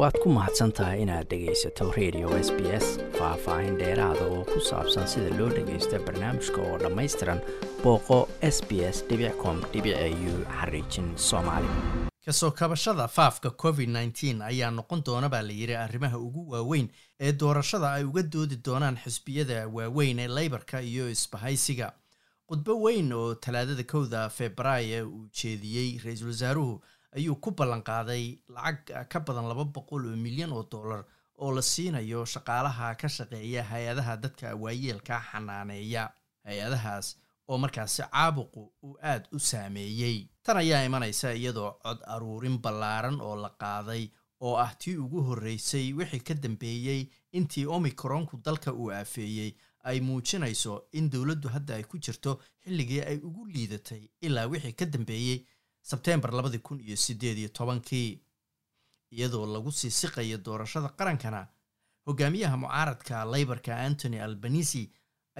waad ku mahadsan tahay inaad dhegaysato radio s b s faah-faahin dheeraada oo ku saabsan sida loo dhagaysto barnaamijka oo dhammaystiran booqo s b s com u xariijin soomaali. Kasoo kabashada faafka covid nteen ayaa noqon doona baa la yidhi arrimaha ugu waaweyn ee doorashada ay uga doodi doonaan xisbiyada waaweyn ee leybarka iyo isbahaysiga. Khudbo weyn oo talaadada kowda februaayo uu jeediyey ra'iisul wasaaruhu ayuu ku ballan qaaday lacag ka badan laba boqol oo milyan oo dollar oo la siinayo shaqaalaha ka shaqeeya hay'adaha dadka waayeelka xanaaneeya. Hay'adahaas oo markaasi caabuqu uu aada u saameeyey. Tan ayaa imanaysa iyadoo cod aruurin ballaaran oo la qaaday oo ah tii ugu horreysay wixii ka dambeeyey intii omicronku dalka uu aafeeyey. Ay muujinayso in dowladdu hadda ay ku jirto xilligii ay ugu liidatay ilaa wixii ka dambeeyey sebteembar labadii kun iyo siddeed iyo tobankii iyadoo lagu sii siqayo doorashada qarankana hogaamiyaha mucaaradka leybarka antony albanisi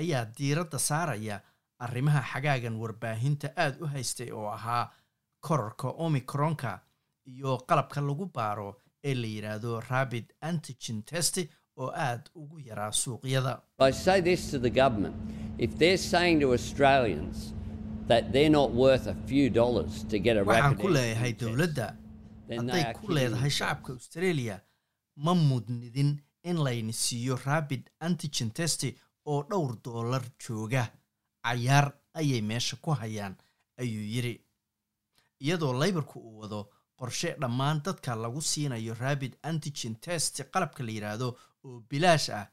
ayaa diiradda saaraya arrimaha xagaagan warbaahinta aada u haystay oo ahaa korarka omicronka iyo qalabka lagu baaro ee la yidhaahdo rabid antigen test oo aada ugu yaraa suuqyada waxaan ku leeyahay dowladda. Hadday ku leedahay shacabka australia ma mudnidin in layni siiyo rabid antigen test oo dhowr doolar jooga. Cayaar ayay meesha ku hayaan ayuu yidhi iyadoo leybarku uu wado qorshe dhammaan dadka lagu siinayo rabid antigen test qalabka la yidhaahdo oo bilaash ah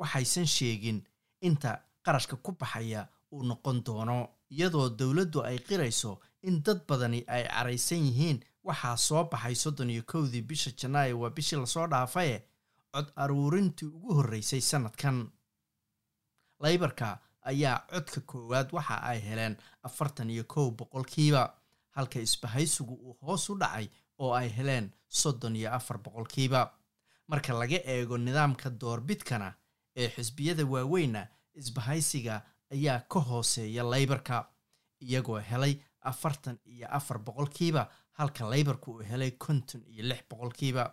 waxaysan sheegin inta qarashka ku baxaya uu noqon doono iyadoo dowladdu ay qirayso in dad badani ay caraysan yihiin waxaa soo baxay soddon iyo kowdii bisha janaayo waa bishii la soo dhaafaye cod aruurintii ugu horreysay sanadkan. Leybarka ayaa codka koowaad waxa ay heleen afartan iyo kow boqolkiiba halka isbahaysigu uu hoos u dhacay oo ay heleen soddon iyo afar boqolkiiba. Marka laga eego nidaamka doorbidkana ee xisbiyada waaweynna isbahaysiga ayaa ka hooseeya leybarka iyagoo helay afartan iyo afar boqolkiiba halka leybarka uu helay konton iyo lix boqolkiiba.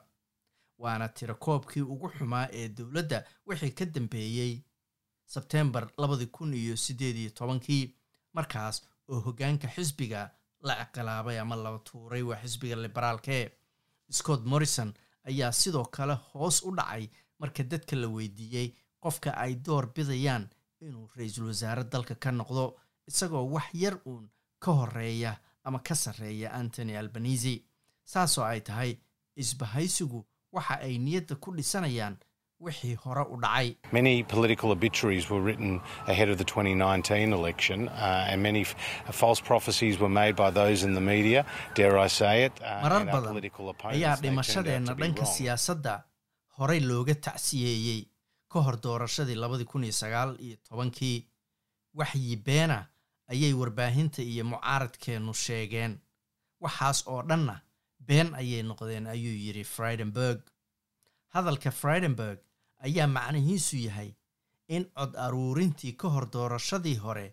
Waana tirakoobkii ugu xumaa ee dowladda wixii ka dambeeyey sebtembar labadi kun iyo siddeed iyo tobankii. Markaas oo hoggaanka xisbiga la ciqilaabay ama la tuuray waa xisbiga liberaalkee scott morrison ayaa sidoo kale hoos u dhacay marka dadka la weydiiyey qofka ay door bidayaan inuu ra'iisul wasaare dalka ka noqdo isagoo wax yar uun ka horreeya ama ka sarreeya antony albanisi saasoo ay tahay isbahaysigu waxa ay niyadda ku dhisanayaan wixii hore u dhacay. Many political obituaries were written ahead of the 2019 election uh, and many false prophecies were made by those in the media dare I say it uh, marar badan ayaa dhimashadeenna dhanka siyaasadda horey looga tacsiyeeyey ka hor doorashadii labadii kun iyo sagaal iyo tobankii. Waxyi beena ayay warbaahinta iyo mucaaradkeennu sheegeen. Waxaas oo dhanna been ayay noqdeen ayuu yidhi friedenberg. Hadalka friedenberg ayaa macnihiisu yahay in cod aruurintii ka hor doorashadii hore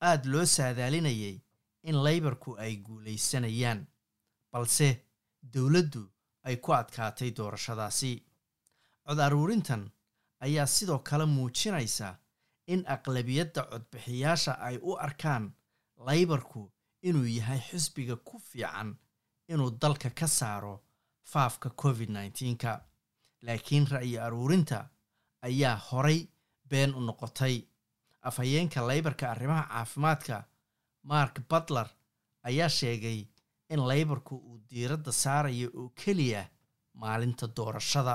aada loo saadaalinayay in leybarku ay guulaysanayaan balse dowladdu ay ku adkaatay doorashadaasi. Cod aruurintan ayaa sidoo kale muujinaysa in aqlabiyadda codbixiyaasha ay u arkaan leybarku inuu yahay xisbiga ku fiican inuu dalka ka saaro faafka covid nneteen-ka laakiin ra'yi aruurinta ayaa horay been u noqotay. Afhayeenka leybarka arrimaha caafimaadka mark butler ayaa sheegay in leybarku uu diiradda saarayo oo keliya maalinta doorashada.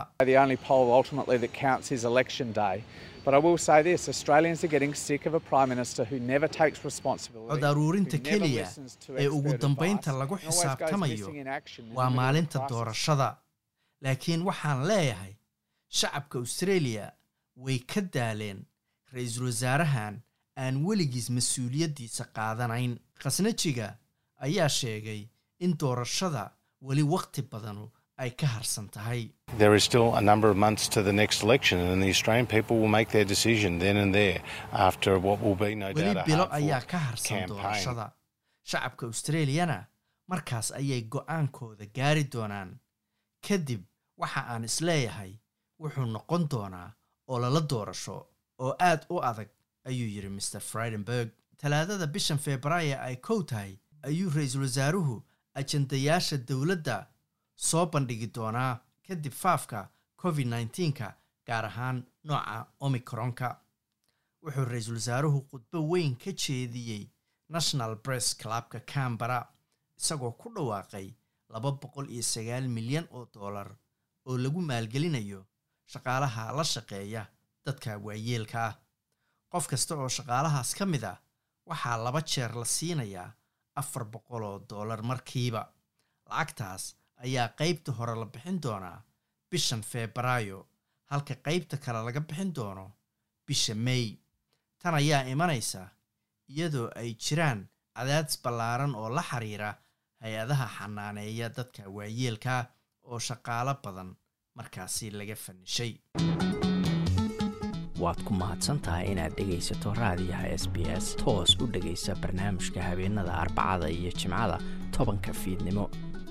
Cod aruurinta keliya ee ugu dambaynta lagu xisaabtamayo waa maalinta doorashada. Laakiin waxaan leeyahay shacabka australia way ka daaleen ra'iisul wasaarahan aan weligiis mas'uuliyaddiisa qaadanayn. Khasnajiga ayaa sheegay in doorashada weli waqti badanu ay ka harsan tahay. There is still a number of months to the next election, and the Australian people will make their decision then and there after what will be no weli bilo ayaa ka harsan doorashada. Shacabka australiyana markaas ayay go'aankooda gaari doonaan. Kadib waxa aan is leeyahay wuxuu noqon doonaa oo lala doorasho oo aad u adag ayuu yidhi mr fridenberg talaadada bishan februaayo ay kow tahay ayuu ra'iisul wasaaruhu ajandayaasha dowladda soo bandhigi doonaa kadib faafka covid nneteen-ka gaar ahaan nooca omicronka. Wuxuu ra'iisul wasaaruhu khudbo weyn ka jeediyey national bress clubka cambara isagoo ku dhawaaqay laba boqol iyo sagaal milyan oo dollar oo lagu maalgelinayo shaqaalaha la shaqeeya dadka waayeelka ah. Qof kasta oo shaqaalahaas ka mid ah waxaa laba jeer la siinayaa afar boqol oo dollar markiiba. Lacagtaas ayaa qeybta hore la bixin doonaa bishan febraayo halka qeybta kale laga bixin doono bisha may. Tan ayaa imanaysa iyadoo ay jiraan cadaadis ballaaran oo la xiriira hay'adaha xanaaneeya dadka waayeelka oo shaqaalo badan markaasi laga fanishay. Waad ku mahadsantahay inaad dhegaysato raadiyaha s b s toos u dhegaysa barnaamijka habeenada arbacada iyo jimcada tobanka fiidnimo